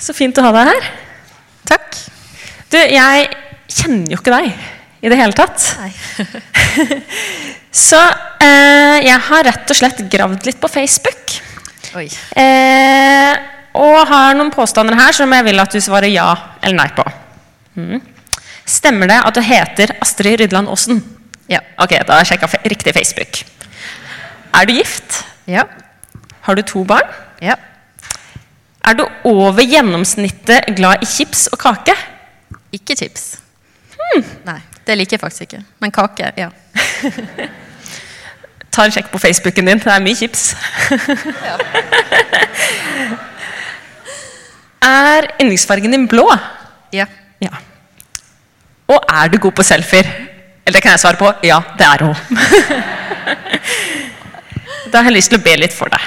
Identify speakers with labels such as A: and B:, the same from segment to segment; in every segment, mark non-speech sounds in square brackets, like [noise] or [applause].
A: Så fint å ha deg her.
B: Takk.
A: Du, jeg kjenner jo ikke deg i det hele tatt.
B: Nei. [laughs]
A: Så eh, jeg har rett og slett gravd litt på Facebook. Eh, og har noen påstander her som jeg vil at du svarer ja eller nei på. Mm. Stemmer det at du heter Astrid Rydland Aasen?
B: Ja.
A: Ok, da har jeg sjekka riktig Facebook. Er du gift?
B: Ja.
A: Har du to barn?
B: Ja.
A: Er du over gjennomsnittet glad i chips og kake?
B: Ikke chips. Nei, det liker jeg faktisk ikke. Men kake, ja. [laughs]
A: Ta en sjekk på Facebooken din. Det er mye chips. [laughs] [laughs] er yndlingsfargen din blå?
B: Ja.
A: Ja. Og er du god på selfier? Eller det kan jeg svare på ja, det er hun. da har jeg lyst til å be litt for deg.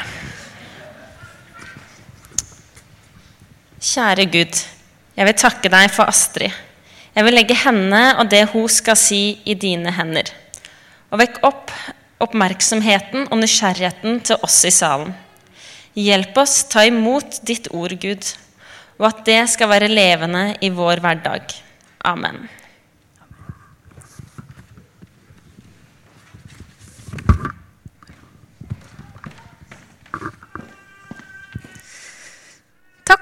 A: Kjære Gud, jeg vil takke deg for Astrid. Jeg vil legge henne og det hun skal si, i dine hender. Og vekk opp oppmerksomheten og nysgjerrigheten til oss i salen. Hjelp oss ta imot ditt ord, Gud, og at det skal være levende i vår hverdag. Amen.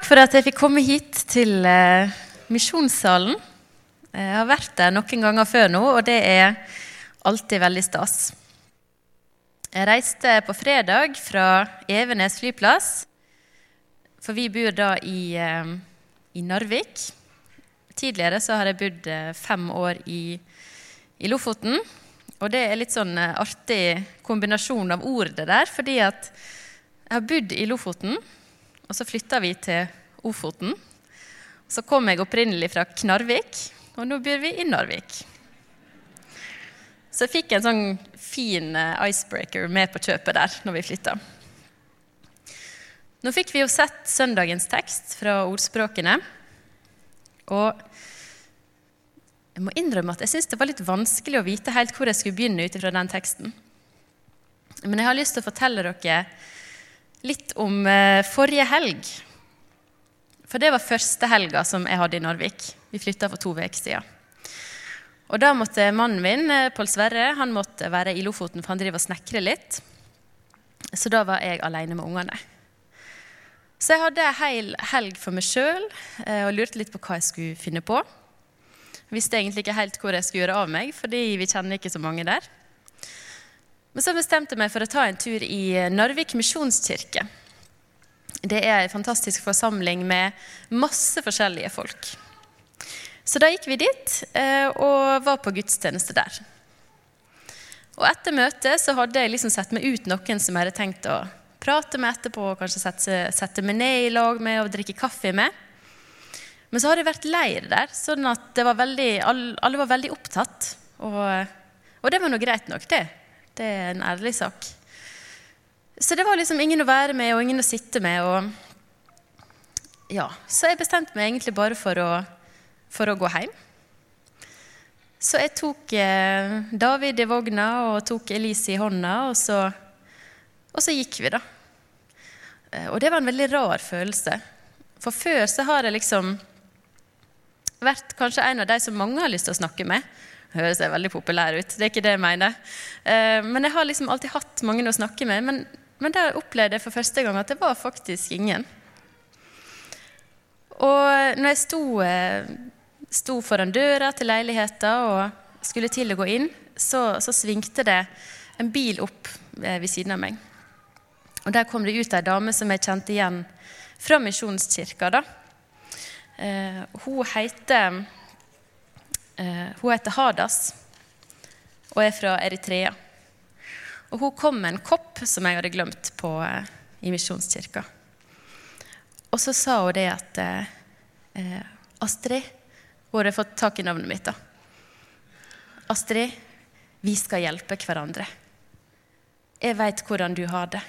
B: Takk for at jeg fikk komme hit til eh, Misjonssalen. Jeg har vært der noen ganger før nå, og det er alltid veldig stas. Jeg reiste på fredag fra Evenes flyplass, for vi bor da i, eh, i Narvik. Tidligere så har jeg bodd eh, fem år i, i Lofoten. Og det er litt sånn artig kombinasjon av ord det der, fordi at jeg har bodd i Lofoten, og så flytta vi til Ofoten. Så kom jeg opprinnelig fra Knarvik, og nå bor vi i Narvik. Så jeg fikk en sånn fin eh, icebreaker med på kjøpet der når vi flytta. Nå fikk vi jo sett søndagens tekst fra ordspråkene. Og jeg må innrømme at jeg syns det var litt vanskelig å vite helt hvor jeg skulle begynne ut ifra den teksten. Men jeg har lyst til å fortelle dere litt om eh, forrige helg. For det var første helga som jeg hadde i Narvik. Vi flytta for to uker siden. Og da måtte mannen min, eh, Pål Sverre, han måtte være i Lofoten, for han driver og snekrer litt. Så da var jeg alene med ungene. Så jeg hadde ei hel helg for meg sjøl og lurte litt på hva jeg skulle finne på. Visste egentlig ikke helt hvor jeg skulle gjøre av meg, fordi vi kjenner ikke så mange der. Men så bestemte jeg meg for å ta en tur i Narvik misjonskirke. Det er en fantastisk forsamling med masse forskjellige folk. Så da gikk vi dit eh, og var på gudstjeneste der. Og etter møtet så hadde jeg liksom sett meg ut noen som jeg hadde tenkt å prate med etterpå, og kanskje sette, sette meg ned i lag med og drikke kaffe med. Men så hadde det vært leir der, sånn at var veldig, alle var veldig opptatt. Og, og det var nå greit nok, det. Det er en ærlig sak. Så det var liksom ingen å være med og ingen å sitte med. Og ja, Så jeg bestemte meg egentlig bare for å, for å gå hjem. Så jeg tok eh, David i vogna og tok Elise i hånda, og så, og så gikk vi, da. Eh, og det var en veldig rar følelse. For før så har jeg liksom vært kanskje en av de som mange har lyst til å snakke med. Høres jeg veldig populær ut, det er ikke det jeg mener. Eh, men jeg har liksom alltid hatt mange å snakke med. Men, men der opplevde jeg for første gang at det var faktisk ingen. Og når jeg sto, sto foran døra til leiligheta og skulle til å gå inn, så, så svingte det en bil opp ved siden av meg. Og Der kom det ut ei dame som jeg kjente igjen fra Misjonskirka. da. Eh, hun heter eh, Hun heter Hadas og er fra Eritrea. Og hun kom med en kopp som jeg hadde glemt på, eh, i Misjonskirka. Og så sa hun det at eh, Astrid Hun hadde fått tak i navnet mitt. da. Astrid, vi skal hjelpe hverandre. Jeg veit hvordan du har det.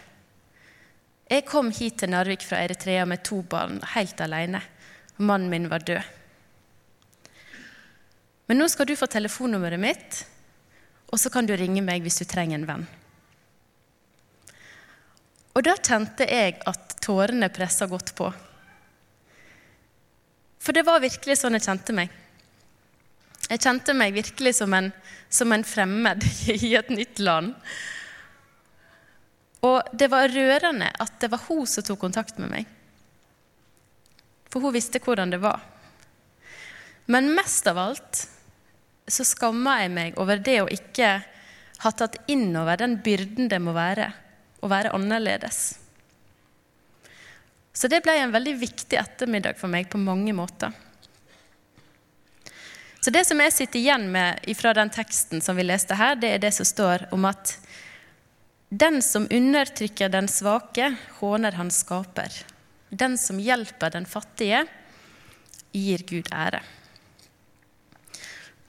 B: Jeg kom hit til Narvik fra Eritrea med to barn, helt alene. Mannen min var død. Men nå skal du få telefonnummeret mitt, og så kan du ringe meg hvis du trenger en venn. Og da kjente jeg at tårene pressa godt på. For det var virkelig sånn jeg kjente meg. Jeg kjente meg virkelig som en, som en fremmed [laughs] i et nytt land. Og det var rørende at det var hun som tok kontakt med meg. For hun visste hvordan det var. Men mest av alt så skammer jeg meg over det å ikke ha tatt inn over den byrden det må være å være annerledes. Så det ble en veldig viktig ettermiddag for meg på mange måter. Så det som jeg sitter igjen med fra den teksten som vi leste her, det er det som står om at den som undertrykker den svake, håner han skaper. Den som hjelper den fattige, gir Gud ære.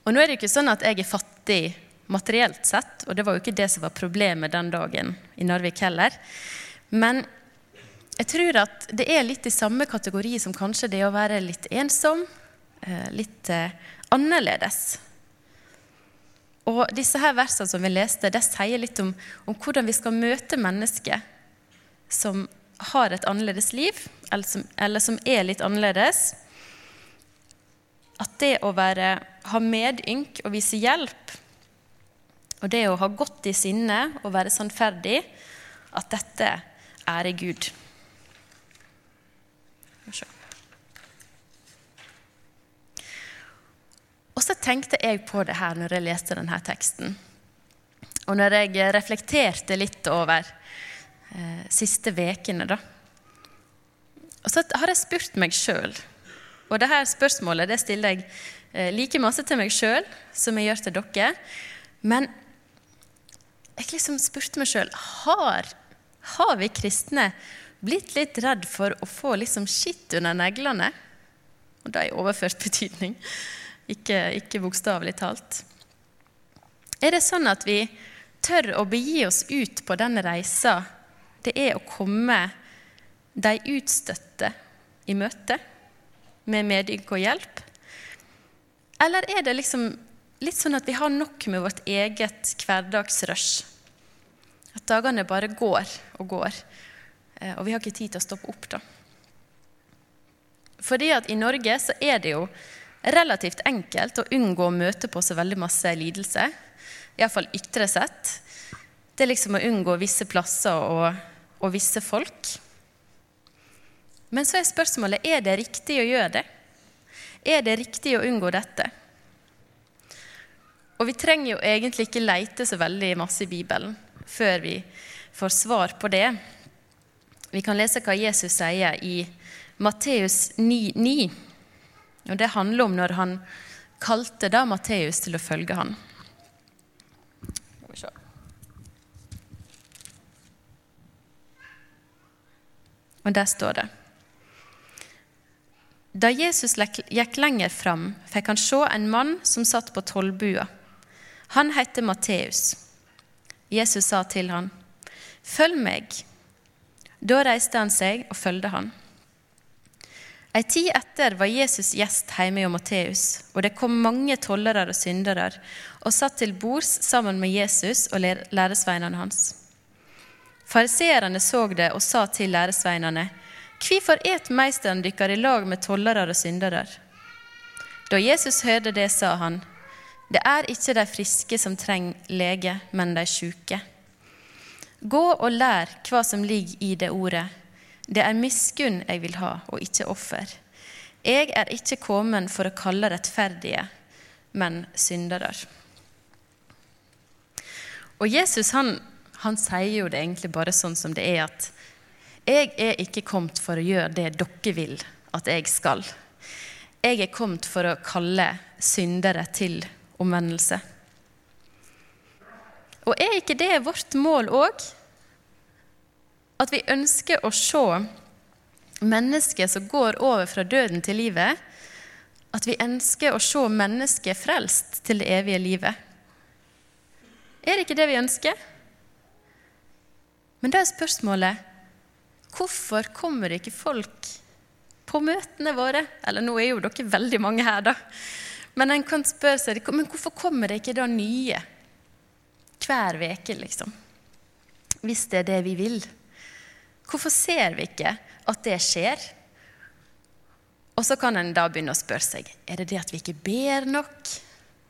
B: Og nå er det ikke sånn at jeg er fattig materielt sett, og det var jo ikke det som var problemet den dagen i Narvik heller. Men jeg tror at det er litt i samme kategori som kanskje det å være litt ensom, eh, litt eh, annerledes. Og disse her versene som vi leste, det sier litt om, om hvordan vi skal møte mennesker som har et annerledes liv, eller som, eller som er litt annerledes. At det å være, ha medynk og vise hjelp, og det å ha godt i sinne og være sannferdig, at dette er i Gud. Og så tenkte jeg på det her når jeg leste denne teksten. Og når jeg reflekterte litt over eh, siste ukene, da. Og så har jeg spurt meg sjøl, og dette spørsmålet det stiller jeg eh, like masse til meg sjøl som jeg gjør til dere. Men jeg liksom spurte meg sjøl har, har vi kristne blitt litt redd for å få liksom skitt under neglene? Og da i overført betydning ikke, ikke bokstavelig talt. Er det sånn at vi tør å begi oss ut på den reisa det er å komme de utstøtte i møte med medynk og hjelp? Eller er det liksom litt sånn at vi har nok med vårt eget hverdagsrush? At dagene bare går og går, eh, og vi har ikke tid til å stoppe opp, da. Fordi at i Norge så er det jo relativt enkelt å unngå å møte på så veldig masse lidelse. Iallfall ytre sett. Det er liksom å unngå visse plasser og, og visse folk. Men så er spørsmålet er det riktig å gjøre det. Er det riktig å unngå dette? Og vi trenger jo egentlig ikke leite så veldig masse i Bibelen før vi får svar på det. Vi kan lese hva Jesus sier i Matteus 9,9. Og Det handler om når han kalte da Matteus til å følge han. Og der står det Da Jesus gikk lenger fram, fikk han se en mann som satt på tollbua. Han het Matteus. Jesus sa til han, 'Følg meg.' Da reiste han seg og fulgte han. Ei tid etter var Jesus gjest hjemme hos Matteus, og det kom mange tollere og syndere og satt til bords sammen med Jesus og læresveinene hans. Fariseerne så det og sa til læresveinene, Hvorfor et meisteren dykkar i lag med tollere og syndere? Da Jesus hørte det, sa han, Det er ikke de friske som trenger lege, men de sjuke. Gå og lær hva som ligger i det ordet. Det er miskunn jeg vil ha, og ikke offer. Jeg er ikke kommet for å kalle rettferdige, men syndere. Og Jesus han, han sier jo det egentlig bare sånn som det er, at jeg er ikke kommet for å gjøre det dere vil at jeg skal. Jeg er kommet for å kalle syndere til omvendelse. Og er ikke det vårt mål òg? at vi ønsker å se mennesket som går over fra døden til livet. At vi ønsker å se mennesket frelst til det evige livet. Er det ikke det vi ønsker? Men da er spørsmålet hvorfor kommer ikke folk på møtene våre? Eller nå er jo dere veldig mange her, da. Men en kan spørre seg men hvorfor kommer det ikke da nye hver uke, liksom? Hvis det er det vi vil. Hvorfor ser vi ikke at det skjer? Og så kan en da begynne å spørre seg er det det at vi ikke ber nok.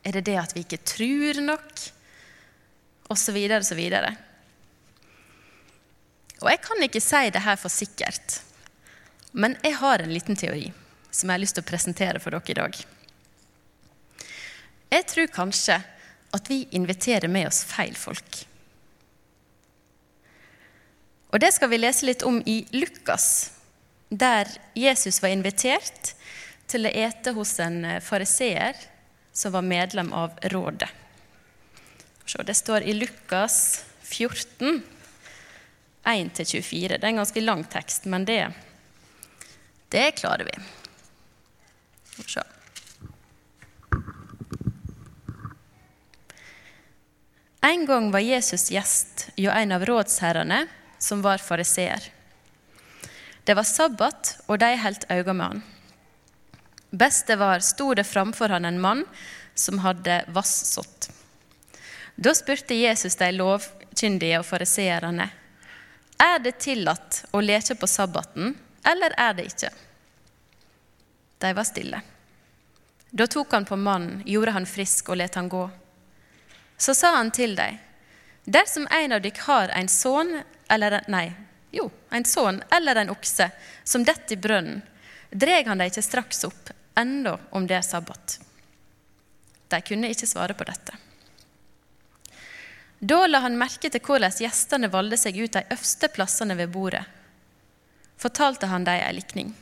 B: Er det det at vi ikke tror nok? Og så videre og så videre. Og jeg kan ikke si det her for sikkert, men jeg har en liten teori som jeg har lyst til å presentere for dere i dag. Jeg tror kanskje at vi inviterer med oss feil folk. Og Det skal vi lese litt om i Lukas, der Jesus var invitert til å ete hos en eh, fariseer som var medlem av rådet. Det står i Lukas 14, 1-24. Det er en ganske lang tekst, men det, det klarer vi. Se. En gang var Jesus gjest hos en av rådsherrene, som var fariseer. Det var sabbat, og de holdt øye med han. Best det var, sto det framfor han en mann som hadde vassått. Da spurte Jesus de lovkyndige og fariseerne er det tillatt å leke på sabbaten, eller er det ikke. De var stille. Da tok han på mannen, gjorde han frisk og let han gå. Så sa han til dem, dersom en av dere har en sønn eller nei, jo, en sønn eller en okse som detter i brønnen, dreg han dem ikke straks opp, enda om det er sabbat. De kunne ikke svare på dette. Da la han merke til hvordan gjestene valgte seg ut de øverste plassene ved bordet. Fortalte han dem ei likning.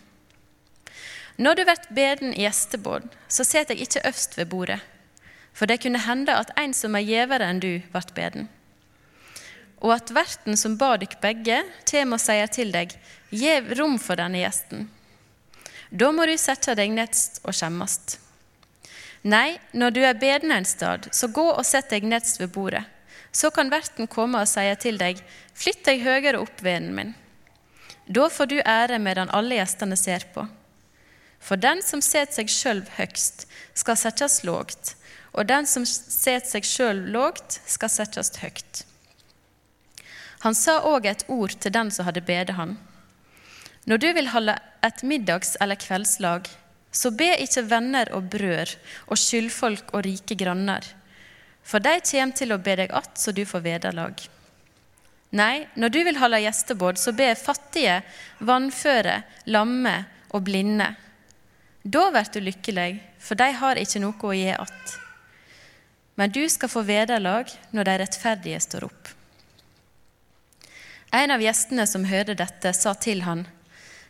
B: Når du blir beden i gjestebord, så set deg ikke øverst ved bordet, for det kunne hende at en som er gjevere enn du, ble beden og at verten som ba dykk begge, kjem og sier til deg, gjev rom for denne gjesten. Da må du sette deg nedst og skjemmast. Nei, når du er beden en stad, så gå og sett deg nedst ved bordet. Så kan verten komme og si til deg, flytt deg høyere opp, vennen min. Da får du ære medan alle gjestene ser på. For den som set seg sjøl høgst, skal settes lågt, og den som set seg sjøl lågt, skal settes høgt. Han sa òg et ord til den som hadde bedet han. Når du vil holde et middags- eller kveldslag, så be ikke venner og brød og skyldfolk og rike granner, for de kommer til å be deg att så du får vederlag. Nei, når du vil holde gjestebod, så be fattige, vannføre, lamme og blinde. Da blir du lykkelig, for de har ikke noe å gi att. Men du skal få vederlag når de rettferdige står opp. En av gjestene som hørte dette, sa til han,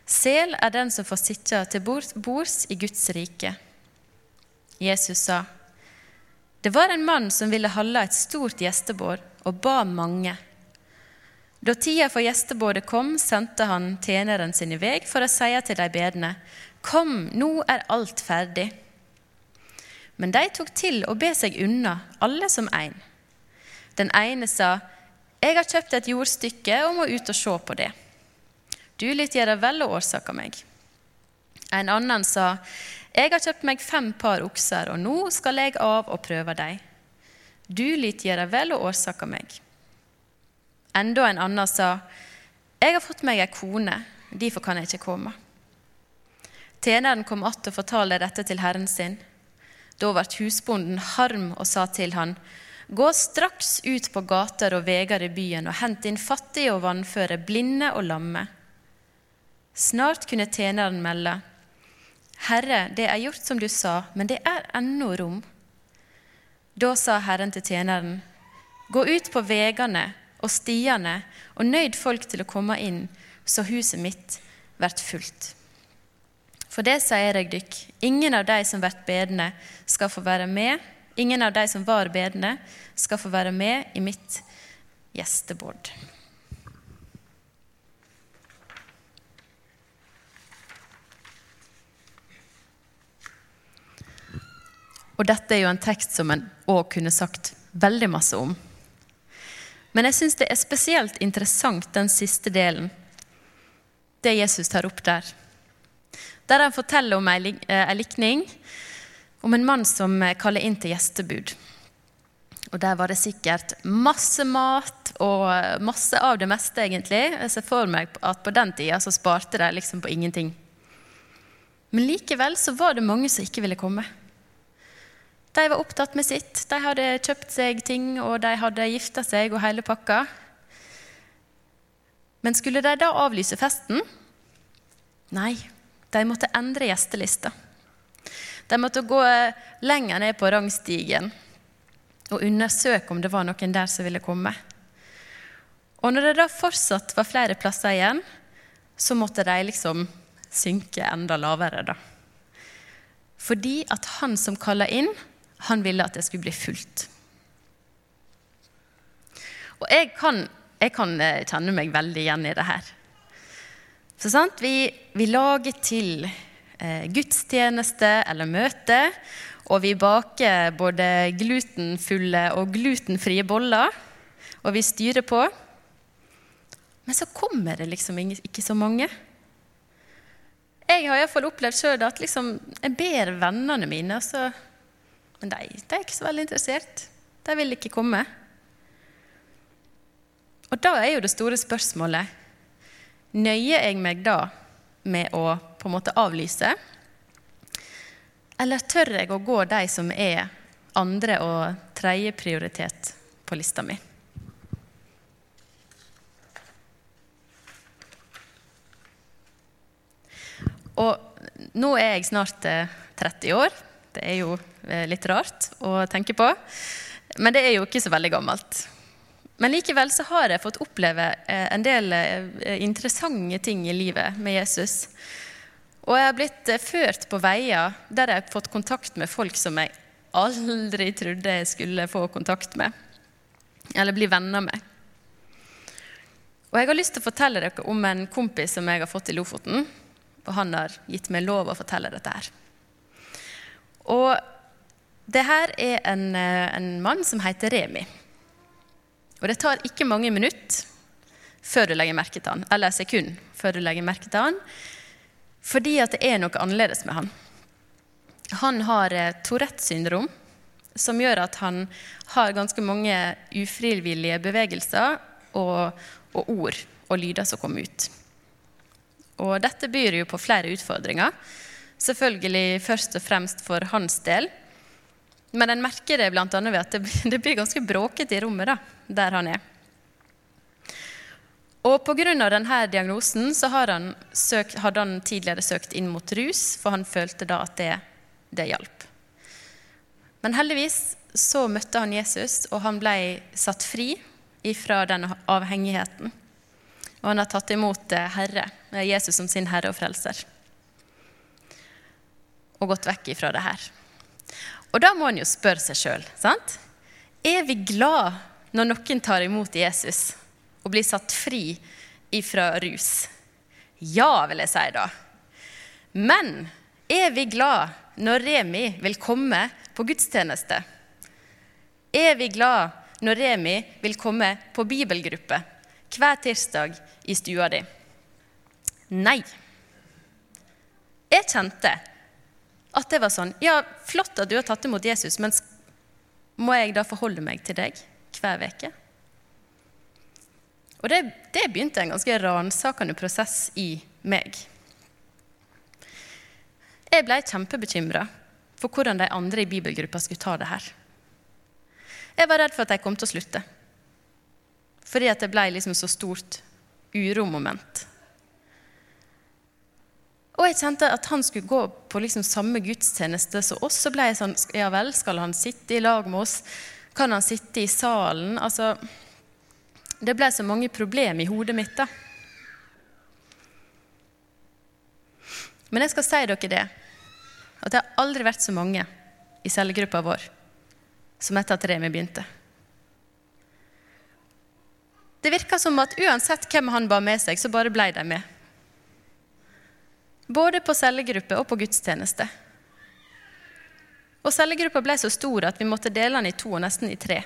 B: Sel er den som får sitte til bords i Guds rike. Jesus sa, Det var en mann som ville holde et stort gjestebord og ba mange. Da tida for gjestebådet kom, sendte han tjeneren sin i vei for å si til de bedende, Kom, nå er alt ferdig. Men de tok til å be seg unna, alle som én. Den ene sa, jeg har kjøpt et jordstykke og må ut og se på det. Du lyt gjøre vel å årsake meg. En annen sa, Jeg har kjøpt meg fem par okser, og nå skal jeg av og prøve dem. Du lyt gjøre vel og årsake meg. Enda en annen sa, Jeg har fått meg ei kone, derfor kan jeg ikke komme. Tjeneren kom att og fortalte dette til herren sin. Da ble husbonden harm og sa til han, Gå straks ut på gater og veier i byen og hent inn fattige og vannføre, blinde og lamme. Snart kunne tjeneren melde. Herre, det er gjort som du sa, men det er ennå rom. Da sa Herren til tjeneren, gå ut på veiene og stiene og nøyd folk til å komme inn, så huset mitt blir fullt. For det sier jeg dykk, ingen av de som blir bedende, skal få være med Ingen av de som var bedende, skal få være med i mitt gjestebord. Og dette er jo en tekst som en òg kunne sagt veldig masse om. Men jeg syns det er spesielt interessant den siste delen, det Jesus tar opp der. Der han forteller om ei eh, likning om en mann som eh, kaller inn til gjestebud. Og Der var det sikkert masse mat og eh, masse av det meste, egentlig. Jeg ser for meg at på den tida så sparte de liksom på ingenting. Men likevel så var det mange som ikke ville komme. De var opptatt med sitt. De hadde kjøpt seg ting, og de hadde gifta seg og hele pakka. Men skulle de da avlyse festen? Nei, de måtte endre gjestelista. De måtte gå lenger ned på rangstigen og undersøke om det var noen der som ville komme. Og når det da fortsatt var flere plasser igjen, så måtte de liksom synke enda lavere, da. Fordi at han som kalla inn, han ville at det skulle bli fullt. Og jeg kan, jeg kan eh, kjenne meg veldig igjen i det her. Så sant? Vi, vi lager til eh, gudstjeneste eller møte, og vi baker både glutenfulle og glutenfrie boller, og vi styrer på. Men så kommer det liksom ikke så mange. Jeg har iallfall opplevd sjøl at liksom, jeg ber vennene mine, så, men de, de, er ikke så veldig interessert. De vil ikke komme. Og da er jo det store spørsmålet Nøyer jeg meg da med å på en måte avlyse? Eller tør jeg å gå de som er andre- og tredjeprioritet på lista mi? Og nå er jeg snart 30 eh, år. Det er jo litt rart å tenke på. Men det er jo ikke så veldig gammelt. Men likevel så har jeg fått oppleve eh, en del interessante ting i livet med Jesus. Og jeg har blitt ført på veier der jeg har fått kontakt med folk som jeg aldri trodde jeg skulle få kontakt med, eller bli venner med. Og jeg har lyst til å fortelle dere om en kompis som jeg har fått i Lofoten og han har gitt meg lov å fortelle dette her. Og det her er en, eh, en mann som heter Remi. Og det tar ikke mange minutter før du legger merke til han, eller sekund før du legger merke til han, fordi at det er noe annerledes med han. Han har eh, Tourettes syndrom, som gjør at han har ganske mange ufrivillige bevegelser og, og ord og lyder som kommer ut. Og dette byr jo på flere utfordringer. Selvfølgelig først og fremst for hans del. Men en merker det bl.a. ved at det blir [laughs] ganske bråkete i rommet da, der han er. Og Pga. denne diagnosen så han søkt, hadde han tidligere søkt inn mot rus, for han følte da at det, det hjalp. Men heldigvis så møtte han Jesus, og han ble satt fri ifra denne avhengigheten. Og han har tatt imot eh, Herre, eh, Jesus som sin herre og frelser. Og gått vekk ifra det her. Og da må han jo spørre seg sjøl, sant? Er vi glad når noen tar imot Jesus og blir satt fri ifra rus? Ja, vil jeg si da. Men er vi glad når Remi vil komme på gudstjeneste? Er vi glad når Remi vil komme på bibelgruppe hver tirsdag i stua di? Nei. Jeg kjente at det var sånn Ja, flott at du har tatt imot Jesus, men må jeg da forholde meg til deg hver uke? Og det, det begynte en ganske ransakende prosess i meg. Jeg ble kjempebekymra for hvordan de andre i bibelgruppa skulle ta det her. Jeg var redd for at de kom til å slutte. Fordi at det ble liksom så stort uromoment. Og jeg kjente at han skulle gå på liksom samme gudstjeneste som oss. Så ble jeg sånn Ja vel, skal han sitte i lag med oss? Kan han sitte i salen? Altså Det ble så mange problemer i hodet mitt, da. Men jeg skal si dere det, at det har aldri vært så mange i cellegruppa vår som etter at Remi begynte. Det virka som at uansett hvem han ba med seg, så bare ble de med. Både på cellegruppe og på gudstjeneste. Og cellegruppa ble så stor at vi måtte dele den i to og nesten i tre.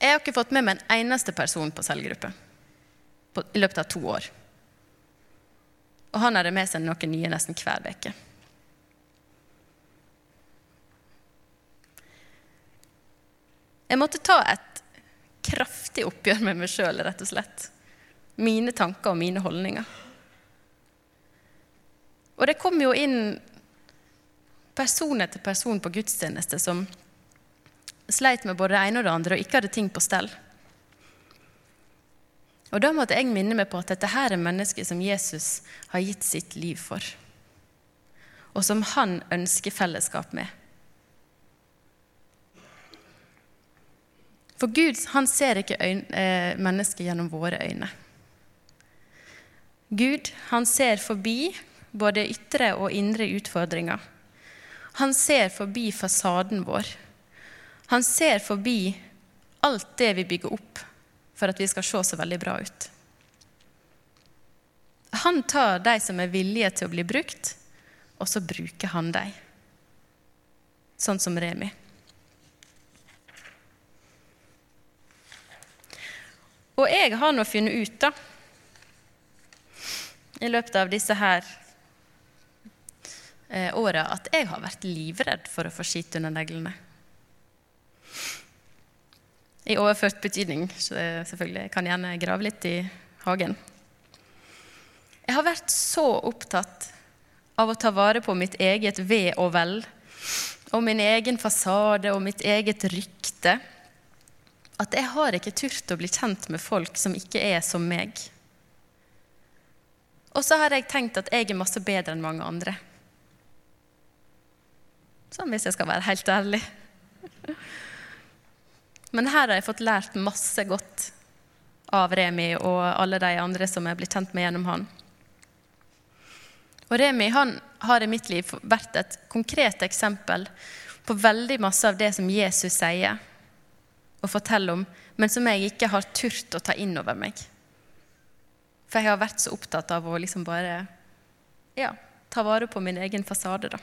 B: Jeg har ikke fått med meg en eneste person på cellegruppe i løpet av to år. Og han hadde med seg noen nye nesten hver uke. Jeg måtte ta et kraftig oppgjør med meg sjøl, rett og slett. Mine tanker og mine holdninger. Og det kom jo inn person etter person på gudstjeneste som sleit med både det ene og det andre og ikke hadde ting på stell. Og da måtte jeg minne meg på at dette her er mennesker som Jesus har gitt sitt liv for, og som han ønsker fellesskap med. For Gud han ser ikke eh, gjennom våre øyne. Gud han ser forbi både ytre og indre utfordringer. Han ser forbi fasaden vår. Han ser forbi alt det vi bygger opp for at vi skal se så veldig bra ut. Han tar de som er villige til å bli brukt, og så bruker han dem. Sånn som Remi. Og jeg har nå funnet ut, da, i løpet av disse her åra, at jeg har vært livredd for å få skitt under neglene. I overført betydning, selvfølgelig. Jeg kan gjerne grave litt i hagen. Jeg har vært så opptatt av å ta vare på mitt eget ve og vel, og min egen fasade og mitt eget rykte at jeg har ikke turt å bli kjent med folk som ikke er som meg. Og så har jeg tenkt at jeg er masse bedre enn mange andre. Sånn hvis jeg skal være helt ærlig. Men her har jeg fått lært masse godt av Remi og alle de andre som er blitt kjent med gjennom han. Og Remi han har i mitt liv vært et konkret eksempel på veldig masse av det som Jesus sier og forteller om, men som jeg ikke har turt å ta inn over meg. For jeg har vært så opptatt av å liksom bare ja, ta vare på min egen fasade, da.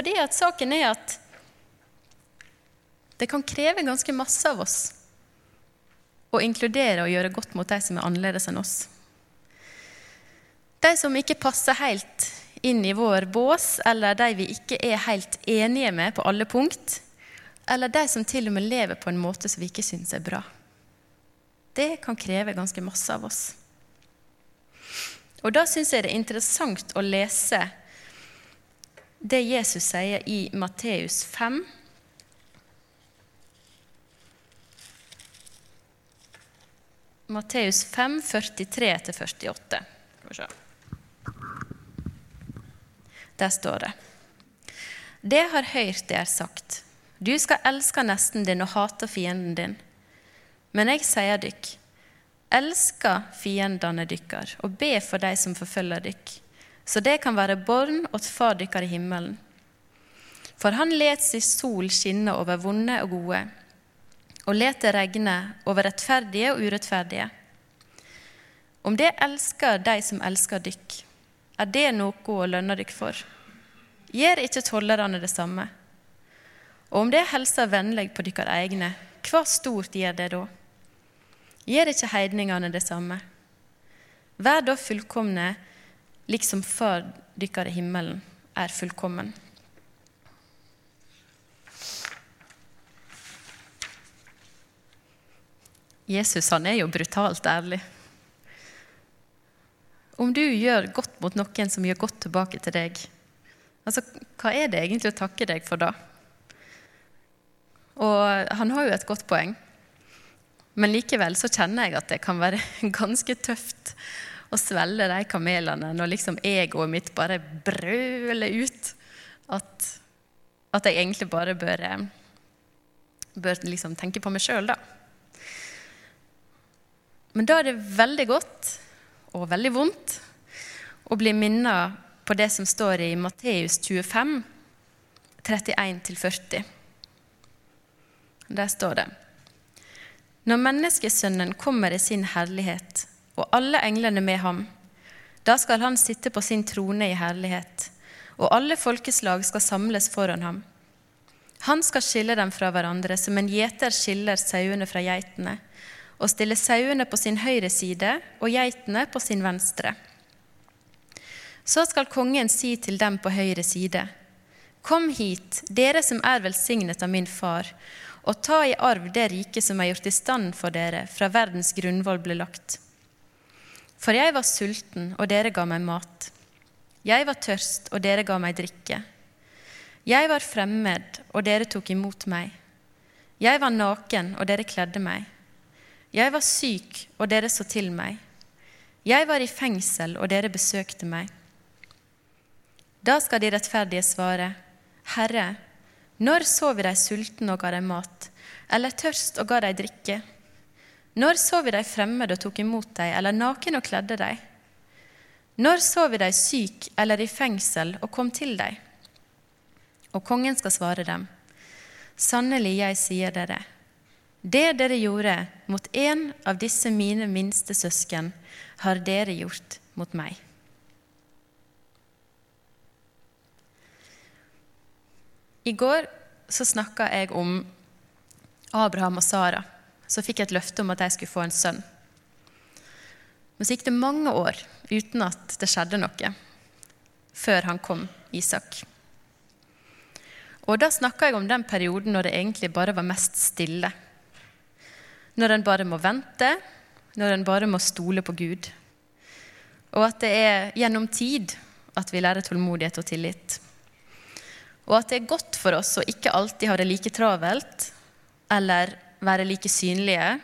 B: Fordi at saken er at det kan kreve ganske masse av oss å inkludere og gjøre godt mot de som er annerledes enn oss. De som ikke passer helt inn i vår bås, eller de vi ikke er helt enige med på alle punkt, eller de som til og med lever på en måte som vi ikke syns er bra. Det kan kreve ganske masse av oss. Og da syns jeg det er interessant å lese det Jesus sier i Matteus 5. Matteus 5, 43-48. Der står det. Det har hørt det er sagt. Du skal elske nesten din og hate fienden din. Men jeg sier dykk, elsker fiendene dykkar og be for de som forfølger dykk, så det kan være barn åt far dykkar i himmelen. For han let si sol skinne over vonde og gode, og let det regne over rettferdige og urettferdige. Om det elsker de som elsker dykk, er det noe å lønne dykk for. Gjør ikke tollerne det samme? Og om det helser vennlig på dykkar egne, hva stort gjør det da? Gjør ikke heidningene det samme? Vær da fullkomne, liksom før dykkar i himmelen er fullkommen. Jesus han er jo brutalt ærlig. Om du gjør godt mot noen som gjør godt tilbake til deg, altså, hva er det egentlig å takke deg for da? Og han har jo et godt poeng. Men likevel så kjenner jeg at det kan være [laughs] ganske tøft å svelge de kamelene når liksom egoet mitt bare brøler ut at, at jeg egentlig bare bør, bør liksom tenke på meg sjøl, da. Men da er det veldig godt og veldig vondt å bli minnet på det som står i Matteus 25, 31-40. Der står det Når menneskesønnen kommer i sin herlighet, og alle englene med ham, da skal han sitte på sin trone i herlighet, og alle folkeslag skal samles foran ham. Han skal skille dem fra hverandre som en gjeter skiller sauene fra geitene, og stille sauene på sin høyre side og geitene på sin venstre. Så skal kongen si til dem på høyre side, Kom hit, dere som er velsignet av min far, og ta i arv det riket som er gjort i stand for dere fra verdens grunnvoll ble lagt. For jeg var sulten, og dere ga meg mat. Jeg var tørst, og dere ga meg drikke. Jeg var fremmed, og dere tok imot meg. Jeg var naken, og dere kledde meg. Jeg var syk, og dere så til meg. Jeg var i fengsel, og dere besøkte meg. Da skal de rettferdige svare, Herre, når så vi deg sulten og ga deg mat, eller tørst og ga deg drikke? Når så vi deg fremmed og tok imot deg, eller naken og kledde deg? Når så vi deg syk eller i fengsel og kom til deg? Og kongen skal svare dem, Sannelig, jeg sier dere, det dere gjorde mot en av disse mine minste søsken, har dere gjort mot meg. I går så snakka jeg om Abraham og Sara, som fikk jeg et løfte om at jeg skulle få en sønn. Men så gikk det mange år uten at det skjedde noe, før han kom, Isak. Og da snakka jeg om den perioden når det egentlig bare var mest stille. Når en bare må vente, når en bare må stole på Gud. Og at det er gjennom tid at vi lærer tålmodighet og tillit. Og at det er godt for oss å ikke alltid ha det like travelt eller være like synlige.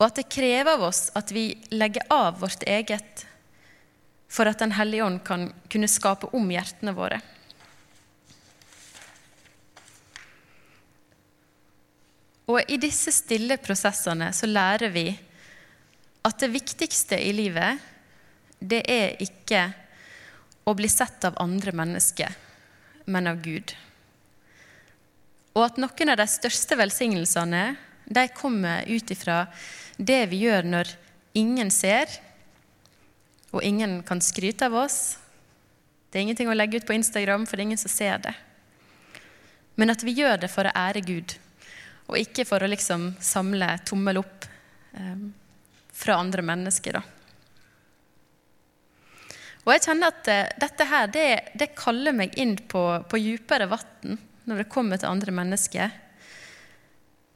B: Og at det krever av oss at vi legger av vårt eget for at Den hellige ånd kan kunne skape om hjertene våre. Og i disse stille prosessene så lærer vi at det viktigste i livet, det er ikke å bli sett av andre mennesker, men av Gud. Og at noen av de største velsignelsene de kommer ut ifra det vi gjør når ingen ser, og ingen kan skryte av oss. Det er ingenting å legge ut på Instagram, for det er ingen som ser det. Men at vi gjør det for å ære Gud, og ikke for å liksom samle tommel opp eh, fra andre mennesker. da. Og jeg kjenner at uh, dette her, det, det, kaller meg inn på, på djupere vann når det kommer til andre mennesker.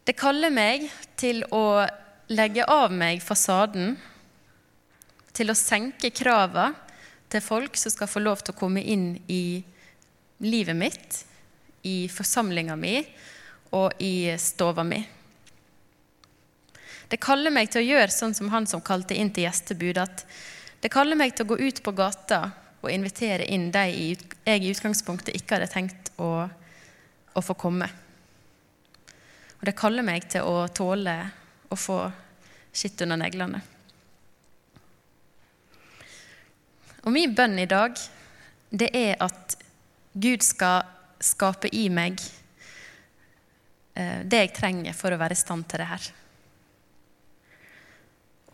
B: Det kaller meg til å legge av meg fasaden, til å senke krava til folk som skal få lov til å komme inn i livet mitt, i forsamlinga mi og i stova mi. Det kaller meg til å gjøre sånn som han som kalte inn til gjestebud, at det kaller meg til å gå ut på gata og invitere inn de jeg i utgangspunktet ikke hadde tenkt å, å få komme. Og det kaller meg til å tåle å få skitt under neglene. Og min bønn i dag, det er at Gud skal skape i meg eh, det jeg trenger for å være i stand til det her.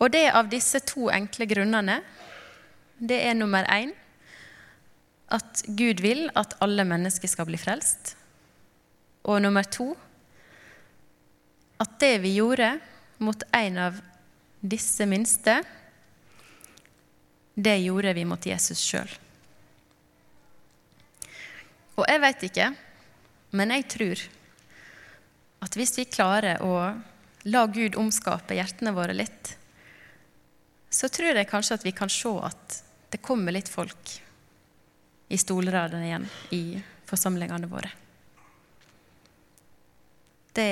B: Og det er av disse to enkle grunnene, det er nummer én at Gud vil at alle mennesker skal bli frelst. Og nummer to at det vi gjorde mot en av disse minste, det gjorde vi mot Jesus sjøl. Og jeg veit ikke, men jeg tror at hvis vi klarer å la Gud omskape hjertene våre litt, så tror jeg kanskje at vi kan se at det kommer litt folk i stolradene igjen i forsamlingene våre. Det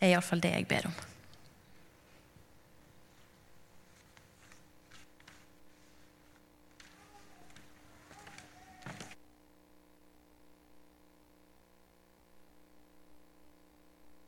B: er iallfall det jeg ber om.